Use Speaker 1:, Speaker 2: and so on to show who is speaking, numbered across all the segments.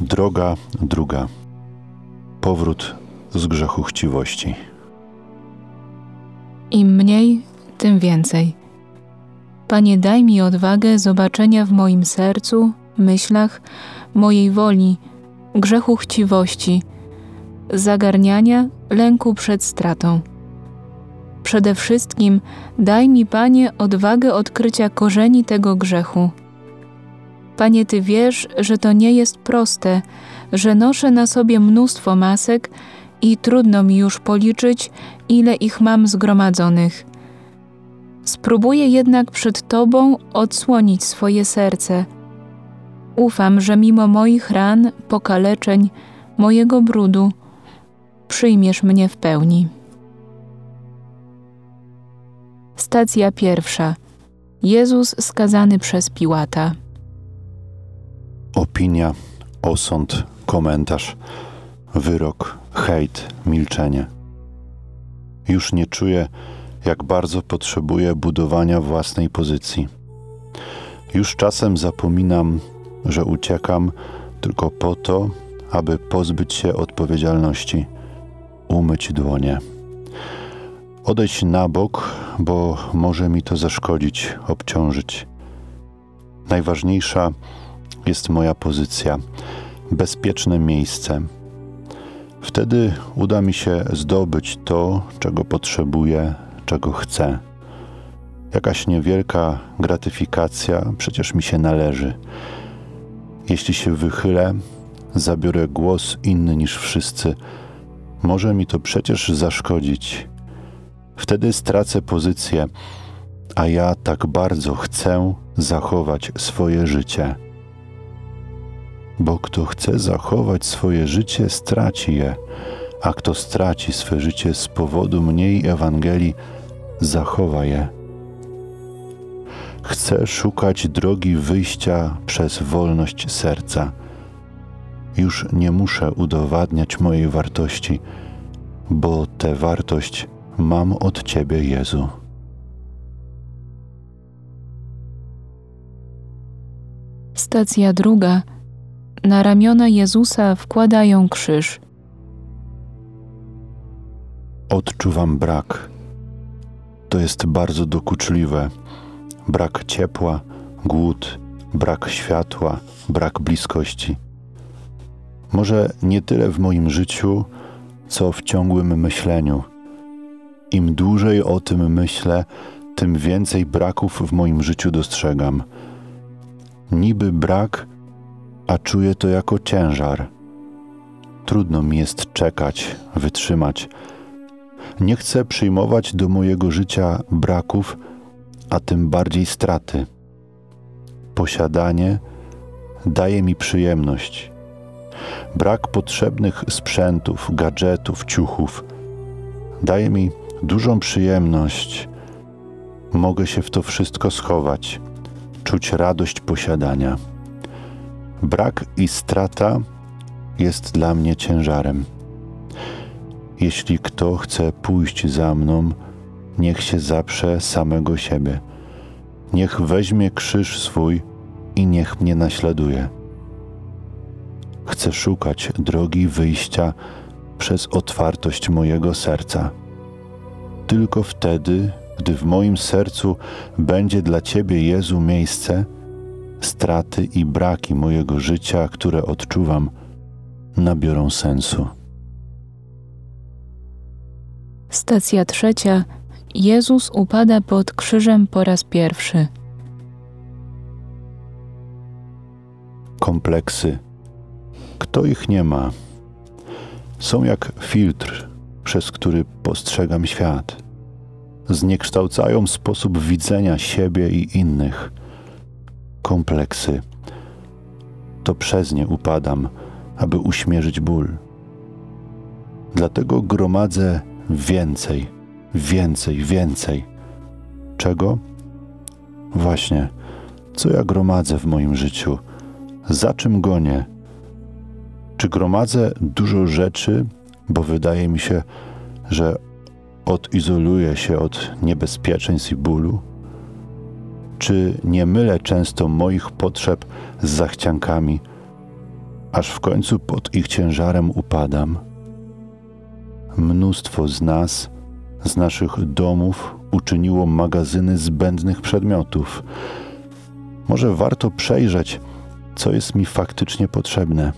Speaker 1: Droga druga. Powrót z grzechu chciwości.
Speaker 2: Im mniej, tym więcej. Panie, daj mi odwagę zobaczenia w moim sercu, myślach, mojej woli, grzechu chciwości, zagarniania, lęku przed stratą. Przede wszystkim daj mi, Panie, odwagę odkrycia korzeni tego grzechu. Panie, Ty wiesz, że to nie jest proste, że noszę na sobie mnóstwo masek i trudno mi już policzyć, ile ich mam zgromadzonych. Spróbuję jednak przed Tobą odsłonić swoje serce. Ufam, że mimo moich ran, pokaleczeń, mojego brudu, przyjmiesz mnie w pełni. Stacja pierwsza. Jezus skazany przez Piłata.
Speaker 1: Opinia, osąd, komentarz, wyrok, hejt, milczenie. Już nie czuję, jak bardzo potrzebuję budowania własnej pozycji. Już czasem zapominam, że uciekam tylko po to, aby pozbyć się odpowiedzialności, umyć dłonie. Odejść na bok, bo może mi to zaszkodzić, obciążyć. Najważniejsza jest moja pozycja, bezpieczne miejsce. Wtedy uda mi się zdobyć to, czego potrzebuję, czego chcę. Jakaś niewielka gratyfikacja przecież mi się należy. Jeśli się wychylę, zabiorę głos inny niż wszyscy, może mi to przecież zaszkodzić. Wtedy stracę pozycję, a ja tak bardzo chcę zachować swoje życie. Bo kto chce zachować swoje życie, straci je, a kto straci swe życie z powodu mniej Ewangelii, zachowa je. Chcę szukać drogi wyjścia przez wolność serca. Już nie muszę udowadniać mojej wartości, bo tę wartość mam od Ciebie, Jezu.
Speaker 2: Stacja druga. Na ramiona Jezusa wkładają krzyż.
Speaker 1: Odczuwam brak. To jest bardzo dokuczliwe. Brak ciepła, głód, brak światła, brak bliskości. Może nie tyle w moim życiu, co w ciągłym myśleniu – im dłużej o tym myślę, tym więcej braków w moim życiu dostrzegam. Niby brak, a czuję to jako ciężar. Trudno mi jest czekać, wytrzymać. Nie chcę przyjmować do mojego życia braków, a tym bardziej straty. Posiadanie daje mi przyjemność. Brak potrzebnych sprzętów, gadżetów, ciuchów daje mi dużą przyjemność. Mogę się w to wszystko schować, czuć radość posiadania. Brak i strata jest dla mnie ciężarem. Jeśli kto chce pójść za mną, niech się zaprze samego siebie. Niech weźmie krzyż swój i niech mnie naśladuje. Chcę szukać drogi wyjścia przez otwartość mojego serca tylko wtedy, gdy w moim sercu będzie dla Ciebie, Jezu, miejsce, straty i braki mojego życia, które odczuwam, nabiorą sensu.
Speaker 2: Stacja trzecia. Jezus upada pod krzyżem po raz pierwszy.
Speaker 1: Kompleksy. Kto ich nie ma? Są jak filtr przez który postrzegam świat. Zniekształcają sposób widzenia siebie i innych. Kompleksy. To przez nie upadam, aby uśmierzyć ból. Dlatego gromadzę więcej, więcej, więcej. Czego? Właśnie, co ja gromadzę w moim życiu? Za czym gonię? Czy gromadzę dużo rzeczy, bo wydaje mi się, że odizoluję się od niebezpieczeństw i bólu? Czy nie mylę często moich potrzeb z zachciankami, aż w końcu pod ich ciężarem upadam. Mnóstwo z nas, z naszych domów, uczyniło magazyny zbędnych przedmiotów. Może warto przejrzeć, co jest mi faktycznie potrzebne.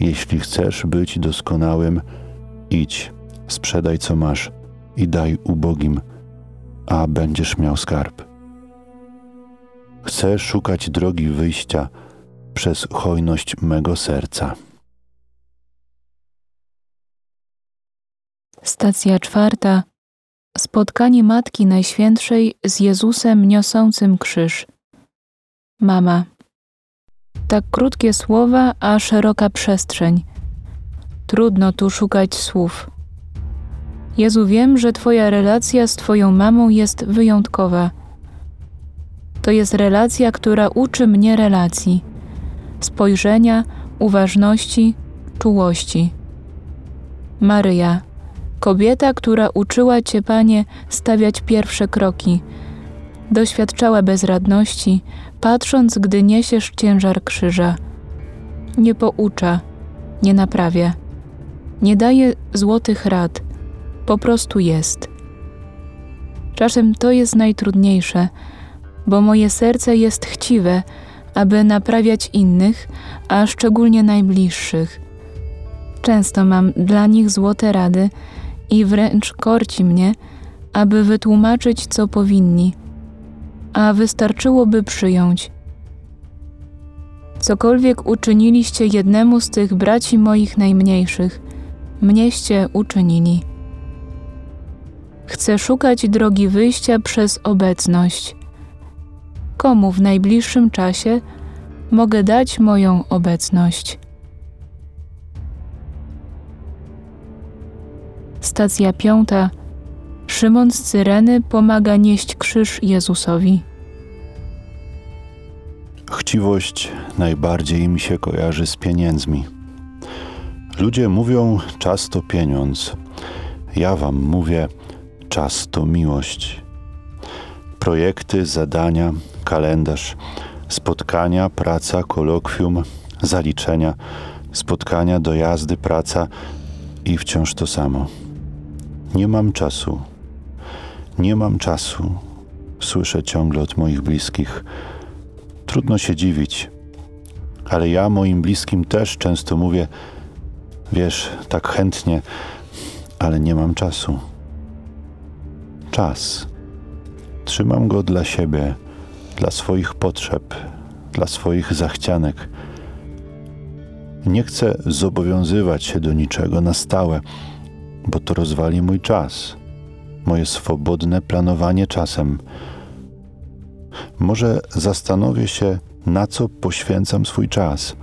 Speaker 1: Jeśli chcesz być doskonałym, idź, sprzedaj co masz i daj ubogim, a będziesz miał skarb. Chcę szukać drogi wyjścia przez hojność mego serca.
Speaker 2: Stacja czwarta. Spotkanie Matki Najświętszej z Jezusem niosącym krzyż. Mama. Tak krótkie słowa, a szeroka przestrzeń. Trudno tu szukać słów. Jezu, wiem, że Twoja relacja z Twoją mamą jest wyjątkowa. To jest relacja, która uczy mnie relacji, spojrzenia, uważności, czułości. Maryja, kobieta, która uczyła Cię, Panie, stawiać pierwsze kroki, doświadczała bezradności, patrząc, gdy niesiesz ciężar krzyża. Nie poucza, nie naprawia, nie daje złotych rad, po prostu jest. Czasem to jest najtrudniejsze, bo moje serce jest chciwe, aby naprawiać innych, a szczególnie najbliższych. Często mam dla nich złote rady i wręcz korci mnie, aby wytłumaczyć, co powinni, a wystarczyłoby przyjąć. Cokolwiek uczyniliście jednemu z tych braci moich najmniejszych, mnieście uczynili. Chcę szukać drogi wyjścia przez obecność. Komu w najbliższym czasie mogę dać moją obecność? Stacja piąta. Szymon z Cyreny pomaga nieść krzyż Jezusowi.
Speaker 1: Chciwość najbardziej mi się kojarzy z pieniędzmi. Ludzie mówią, czas to pieniądz. Ja wam mówię, czas to miłość. Projekty, zadania, kalendarz, spotkania, praca, kolokwium, zaliczenia, spotkania, dojazdy, praca i wciąż to samo. Nie mam czasu. Nie mam czasu. Słyszę ciągle od moich bliskich. Trudno się dziwić, ale ja moim bliskim też często mówię: Wiesz, tak chętnie, ale nie mam czasu. Czas. Trzymam go dla siebie, dla swoich potrzeb, dla swoich zachcianek. Nie chcę zobowiązywać się do niczego na stałe, bo to rozwali mój czas, moje swobodne planowanie czasem. Może zastanowię się, na co poświęcam swój czas.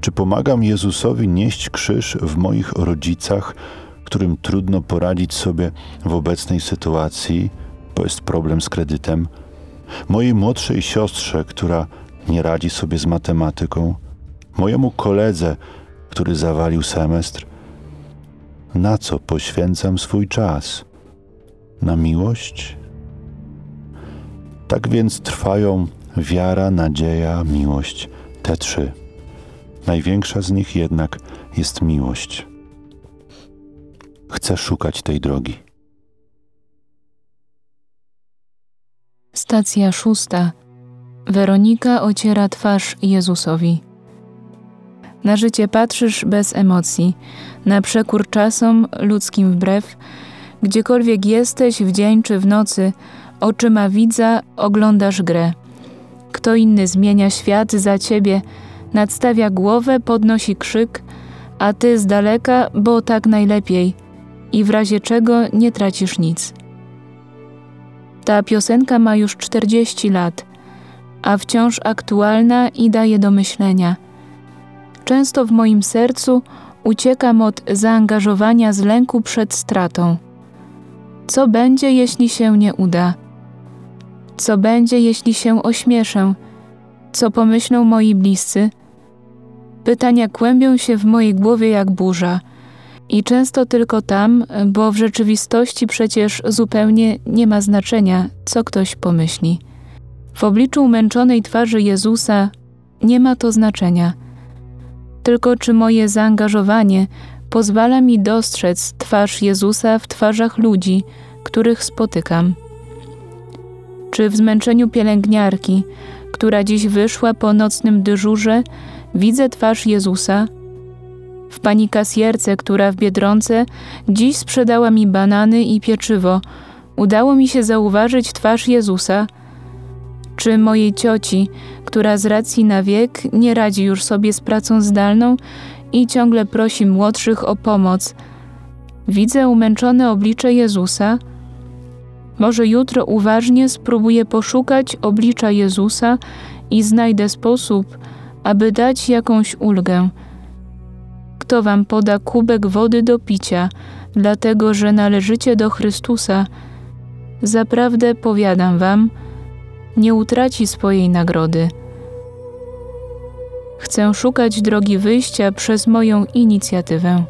Speaker 1: Czy pomagam Jezusowi nieść krzyż w moich rodzicach, którym trudno poradzić sobie w obecnej sytuacji, bo jest problem z kredytem? Mojej młodszej siostrze, która nie radzi sobie z matematyką, mojemu koledze, który zawalił semestr, na co poświęcam swój czas? Na miłość? Tak więc trwają wiara, nadzieja, miłość, te trzy. Największa z nich jednak jest miłość. Chcę szukać tej drogi.
Speaker 2: Stacja szósta. Weronika ociera twarz Jezusowi. Na życie patrzysz bez emocji, na przekór czasom ludzkim wbrew, gdziekolwiek jesteś w dzień czy w nocy, oczyma widza oglądasz grę. Kto inny zmienia świat za ciebie, nadstawia głowę, podnosi krzyk, a ty z daleka, bo tak najlepiej i w razie czego nie tracisz nic. Ta piosenka ma już 40 lat, a wciąż aktualna i daje do myślenia. Często w moim sercu uciekam od zaangażowania z lęku przed stratą. Co będzie, jeśli się nie uda? Co będzie, jeśli się ośmieszę? Co pomyślą moi bliscy? Pytania kłębią się w mojej głowie jak burza. I często tylko tam, bo w rzeczywistości przecież zupełnie nie ma znaczenia, co ktoś pomyśli. W obliczu umęczonej twarzy Jezusa nie ma to znaczenia. Tylko czy moje zaangażowanie pozwala mi dostrzec twarz Jezusa w twarzach ludzi, których spotykam. Czy w zmęczeniu pielęgniarki, która dziś wyszła po nocnym dyżurze, widzę twarz Jezusa? W pani kasjerce, która w Biedronce dziś sprzedała mi banany i pieczywo, udało mi się zauważyć twarz Jezusa? Czy mojej cioci, która z racji na wiek nie radzi już sobie z pracą zdalną i ciągle prosi młodszych o pomoc, widzę umęczone oblicze Jezusa? Może jutro uważnie spróbuję poszukać oblicza Jezusa i znajdę sposób, aby dać jakąś ulgę. Kto wam poda kubek wody do picia, dlatego że należycie do Chrystusa, zaprawdę powiadam wam, nie utraci swojej nagrody. Chcę szukać drogi wyjścia przez moją inicjatywę.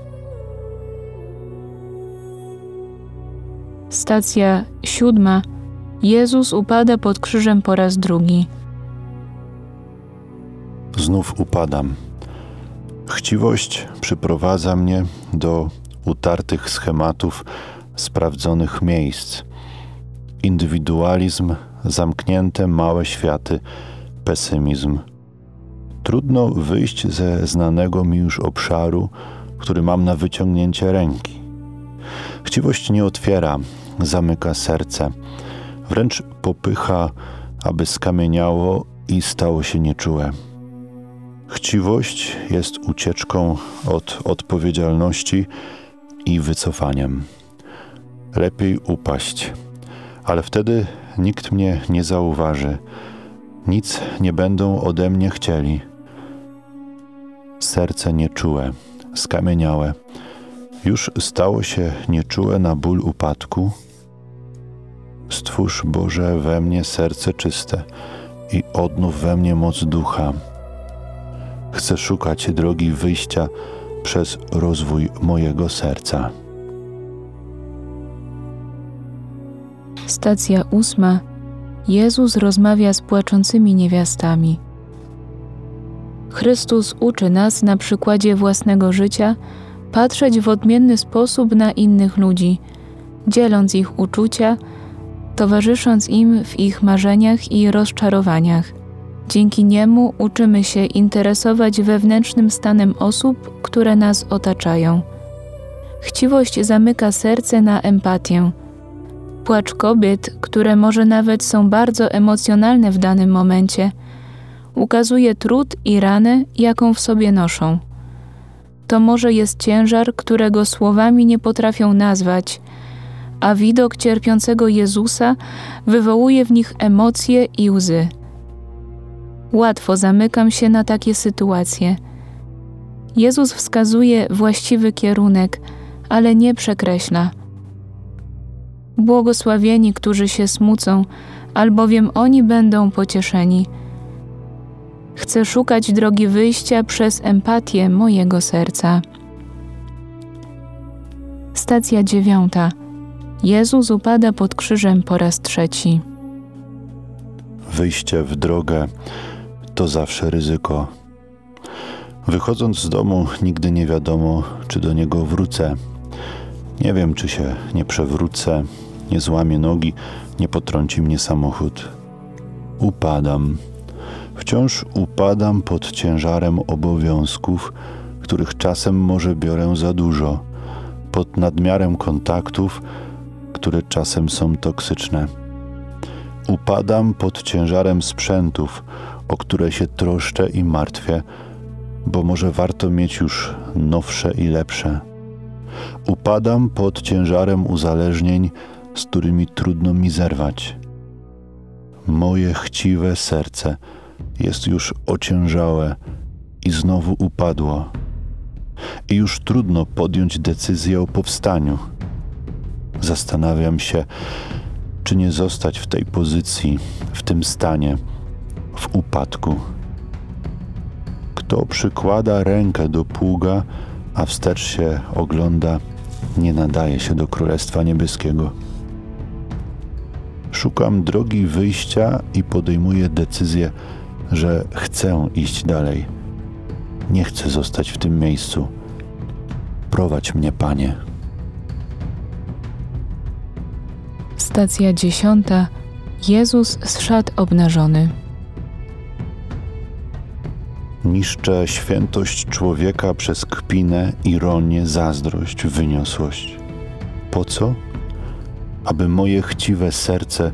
Speaker 2: Stacja siódma. Jezus upada pod krzyżem po raz drugi.
Speaker 1: Znów upadam. Chciwość przyprowadza mnie do utartych schematów sprawdzonych miejsc. Indywidualizm, zamknięte małe światy, pesymizm. Trudno wyjść ze znanego mi już obszaru, który mam na wyciągnięcie ręki. Chciwość nie otwiera, zamyka serce, wręcz popycha, aby skamieniało i stało się nieczułe. Chciwość jest ucieczką od odpowiedzialności i wycofaniem. Lepiej upaść, ale wtedy nikt mnie nie zauważy, nic nie będą ode mnie chcieli. Serce nieczułe, skamieniałe, już stało się nieczułe na ból upadku. Stwórz Boże we mnie serce czyste i odnów we mnie moc ducha. Chcę szukać drogi wyjścia przez rozwój mojego serca.
Speaker 2: Stacja ósma. Jezus rozmawia z płaczącymi niewiastami. Chrystus uczy nas na przykładzie własnego życia patrzeć w odmienny sposób na innych ludzi, dzieląc ich uczucia, towarzysząc im w ich marzeniach i rozczarowaniach. Dzięki niemu uczymy się interesować wewnętrznym stanem osób, które nas otaczają. Chciwość zamyka serce na empatię. Płacz kobiet, które może nawet są bardzo emocjonalne w danym momencie, ukazuje trud i ranę, jaką w sobie noszą. To może jest ciężar, którego słowami nie potrafią nazwać, a widok cierpiącego Jezusa wywołuje w nich emocje i łzy. Łatwo zamykam się na takie sytuacje. Jezus wskazuje właściwy kierunek, ale nie przekreśla. Błogosławieni, którzy się smucą, albowiem oni będą pocieszeni. Chcę szukać drogi wyjścia przez empatię mojego serca. Stacja dziewiąta. Jezus upada pod krzyżem po raz trzeci.
Speaker 1: Wyjście w drogę to zawsze ryzyko. Wychodząc z domu, nigdy nie wiadomo, czy do niego wrócę. Nie wiem, czy się nie przewrócę, nie złamię nogi, nie potrąci mnie samochód. Upadam. Wciąż upadam pod ciężarem obowiązków, których czasem może biorę za dużo, pod nadmiarem kontaktów, które czasem są toksyczne. Upadam pod ciężarem sprzętów, o które się troszczę i martwię, bo może warto mieć już nowsze i lepsze. Upadam pod ciężarem uzależnień, z którymi trudno mi zerwać. Moje chciwe serce jest już ociężałe i znowu upadło. I już trudno podjąć decyzję o powstaniu. Zastanawiam się, czy nie zostać w tej pozycji, w tym stanie w upadku. Kto przykłada rękę do pługa, a wstecz się ogląda, nie nadaje się do Królestwa Niebieskiego. Szukam drogi wyjścia i podejmuję decyzję że chcę iść dalej. Nie chcę zostać w tym miejscu. Prowadź mnie, Panie.
Speaker 2: Stacja dziesiąta. Jezus zszedł obnażony.
Speaker 1: Niszczę świętość człowieka przez kpinę, ironię, zazdrość, wyniosłość. Po co? Aby moje chciwe serce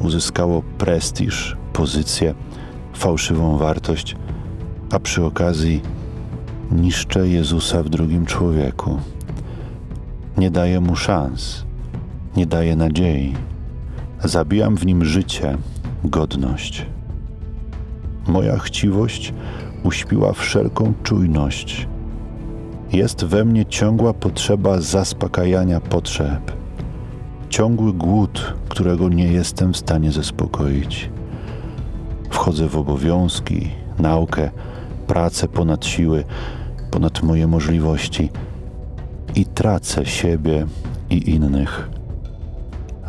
Speaker 1: uzyskało prestiż, pozycję, fałszywą wartość, a przy okazji niszczę Jezusa w drugim człowieku. Nie daję mu szans, nie daję nadziei. Zabijam w nim życie, godność. Moja chciwość uśpiła wszelką czujność. Jest we mnie ciągła potrzeba zaspokajania potrzeb, ciągły głód, którego nie jestem w stanie zaspokoić. Wchodzę w obowiązki, naukę, pracę ponad siły, ponad moje możliwości i tracę siebie i innych.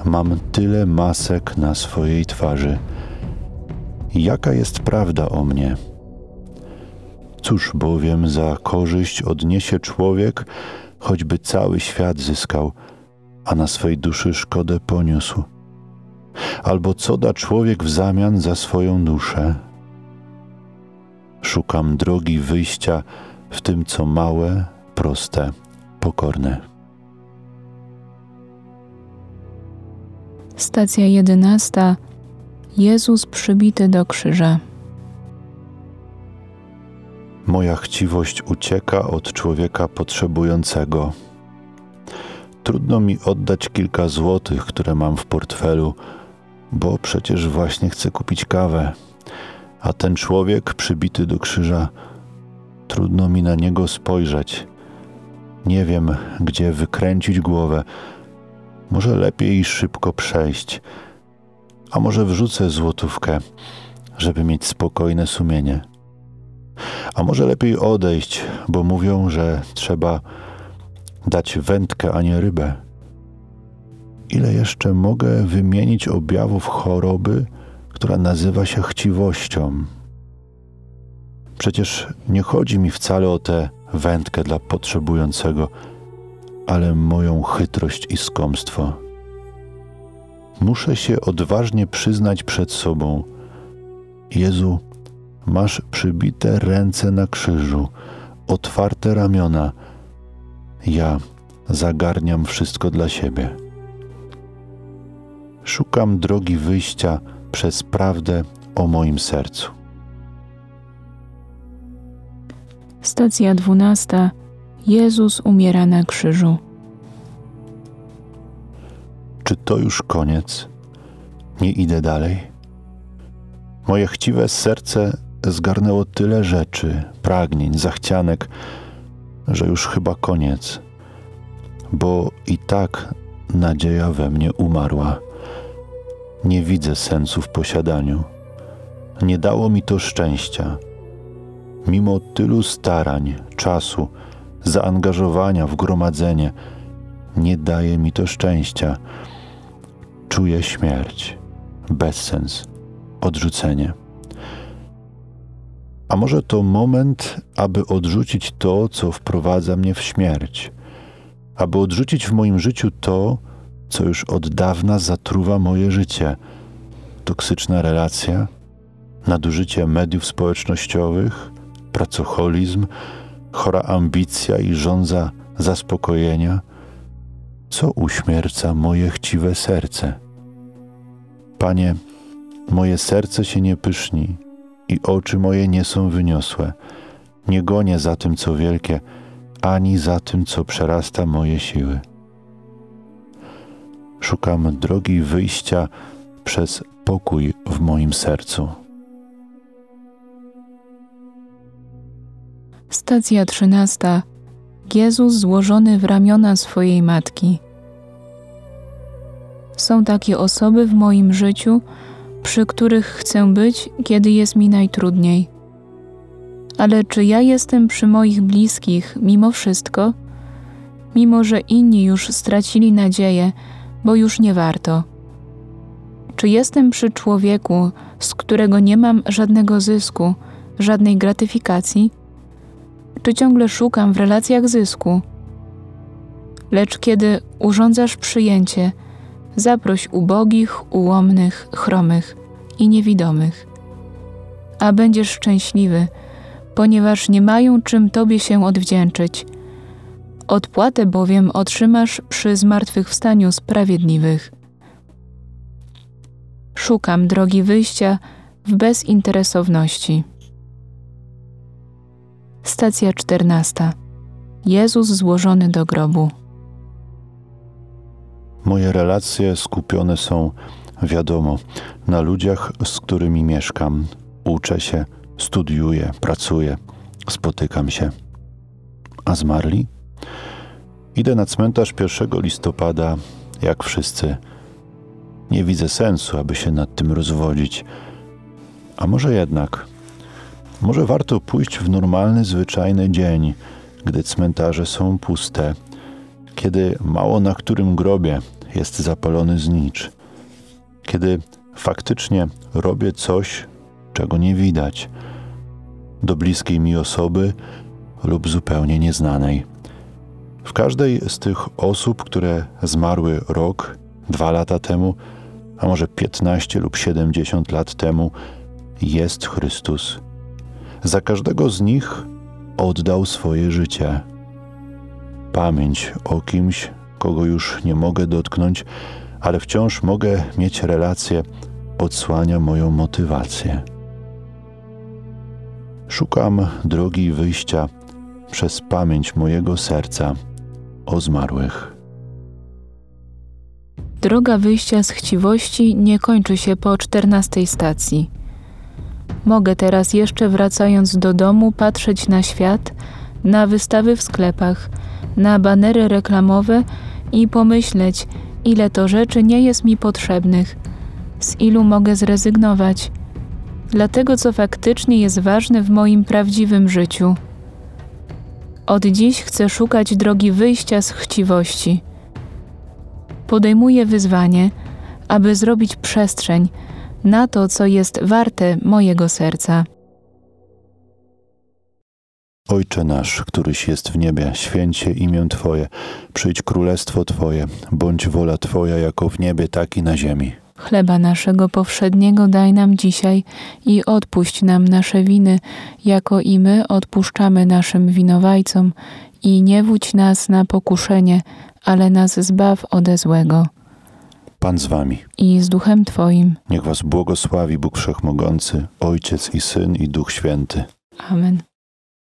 Speaker 1: Mam tyle masek na swojej twarzy. Jaka jest prawda o mnie? Cóż bowiem za korzyść odniesie człowiek, choćby cały świat zyskał, a na swej duszy szkodę poniósł? Albo co da człowiek w zamian za swoją duszę? Szukam drogi wyjścia w tym, co małe, proste, pokorne.
Speaker 2: Stacja jedenasta. Jezus przybity do krzyża.
Speaker 1: Moja chciwość ucieka od człowieka potrzebującego. Trudno mi oddać kilka złotych, które mam w portfelu, bo przecież właśnie chcę kupić kawę. A ten człowiek przybity do krzyża, trudno mi na niego spojrzeć. Nie wiem, gdzie wykręcić głowę. Może lepiej szybko przejść, a może wrzucę złotówkę, żeby mieć spokojne sumienie. A może lepiej odejść, bo mówią, że trzeba dać wędkę, a nie rybę. Ile jeszcze mogę wymienić objawów choroby, która nazywa się chciwością? Przecież nie chodzi mi wcale o tę wędkę dla potrzebującego, ale moją chytrość i skomstwo. Muszę się odważnie przyznać przed sobą: Jezu, masz przybite ręce na krzyżu, otwarte ramiona. Ja zagarniam wszystko dla siebie. Szukam drogi wyjścia przez prawdę o moim sercu.
Speaker 2: Stacja dwunasta. Jezus umiera na krzyżu.
Speaker 1: Czy to już koniec? Nie idę dalej? Moje chciwe serce zgarnęło tyle rzeczy, pragnień, zachcianek, że już chyba koniec, bo i tak nadzieja we mnie umarła. Nie widzę sensu w posiadaniu. Nie dało mi to szczęścia. Mimo tylu starań, czasu, zaangażowania w gromadzenie, nie daje mi to szczęścia. Czuję śmierć, bezsens, odrzucenie. A może to moment, aby odrzucić to, co wprowadza mnie w śmierć, aby odrzucić w moim życiu to, co już od dawna zatruwa moje życie. Toksyczna relacja, nadużycie mediów społecznościowych, pracocholizm, chora ambicja i żądza zaspokojenia, co uśmierca moje chciwe serce. Panie, moje serce się nie pyszni i oczy moje nie są wyniosłe. Nie gonię za tym, co wielkie, ani za tym, co przerasta moje siły. Szukam drogi wyjścia przez pokój w moim sercu.
Speaker 2: Stacja trzynasta. Jezus złożony w ramiona swojej matki. Są takie osoby w moim życiu, przy których chcę być, kiedy jest mi najtrudniej. Ale czy ja jestem przy moich bliskich mimo wszystko? Mimo, że inni już stracili nadzieję, bo już nie warto. Czy jestem przy człowieku, z którego nie mam żadnego zysku, żadnej gratyfikacji? Czy ciągle szukam w relacjach zysku? Lecz kiedy urządzasz przyjęcie, zaproś ubogich, ułomnych, chromych i niewidomych, a będziesz szczęśliwy, ponieważ nie mają czym Tobie się odwdzięczyć. Odpłatę bowiem otrzymasz przy zmartwychwstaniu sprawiedliwych. Szukam drogi wyjścia w bezinteresowności. Stacja czternasta. Jezus złożony do grobu.
Speaker 1: Moje relacje skupione są, wiadomo, na ludziach, z którymi mieszkam. Uczę się, studiuję, pracuję, spotykam się. A zmarli? Idę na cmentarz 1 listopada, jak wszyscy. Nie widzę sensu, aby się nad tym rozwodzić. A może jednak, może warto pójść w normalny, zwyczajny dzień, gdy cmentarze są puste, kiedy mało na którym grobie jest zapalony znicz, kiedy faktycznie robię coś, czego nie widać, do bliskiej mi osoby lub zupełnie nieznanej. W każdej z tych osób, które zmarły rok, dwa lata temu, a może 15 lub 70 lat temu, jest Chrystus. Za każdego z nich oddał swoje życie. Pamięć o kimś, kogo już nie mogę dotknąć, ale wciąż mogę mieć relację, odsłania moją motywację. Szukam drogi wyjścia przez pamięć mojego serca o zmarłych.
Speaker 2: Droga wyjścia z chciwości nie kończy się po czternastej stacji. Mogę teraz jeszcze wracając do domu patrzeć na świat, na wystawy w sklepach, na banery reklamowe i pomyśleć, ile to rzeczy nie jest mi potrzebnych, z ilu mogę zrezygnować, dla tego, co faktycznie jest ważne w moim prawdziwym życiu. Od dziś chcę szukać drogi wyjścia z chciwości. Podejmuję wyzwanie, aby zrobić przestrzeń na to, co jest warte mojego serca.
Speaker 1: Ojcze nasz, któryś jest w niebie, święcie imię Twoje, przyjdź królestwo Twoje, bądź wola Twoja jako w niebie, tak i na ziemi.
Speaker 2: Chleba naszego powszedniego daj nam dzisiaj i odpuść nam nasze winy, jako i my odpuszczamy naszym winowajcom i nie wódź nas na pokuszenie, ale nas zbaw ode złego.
Speaker 1: Pan z Wami.
Speaker 2: I z duchem Twoim.
Speaker 1: Niech Was błogosławi Bóg Wszechmogący, Ojciec i Syn i Duch Święty.
Speaker 2: Amen.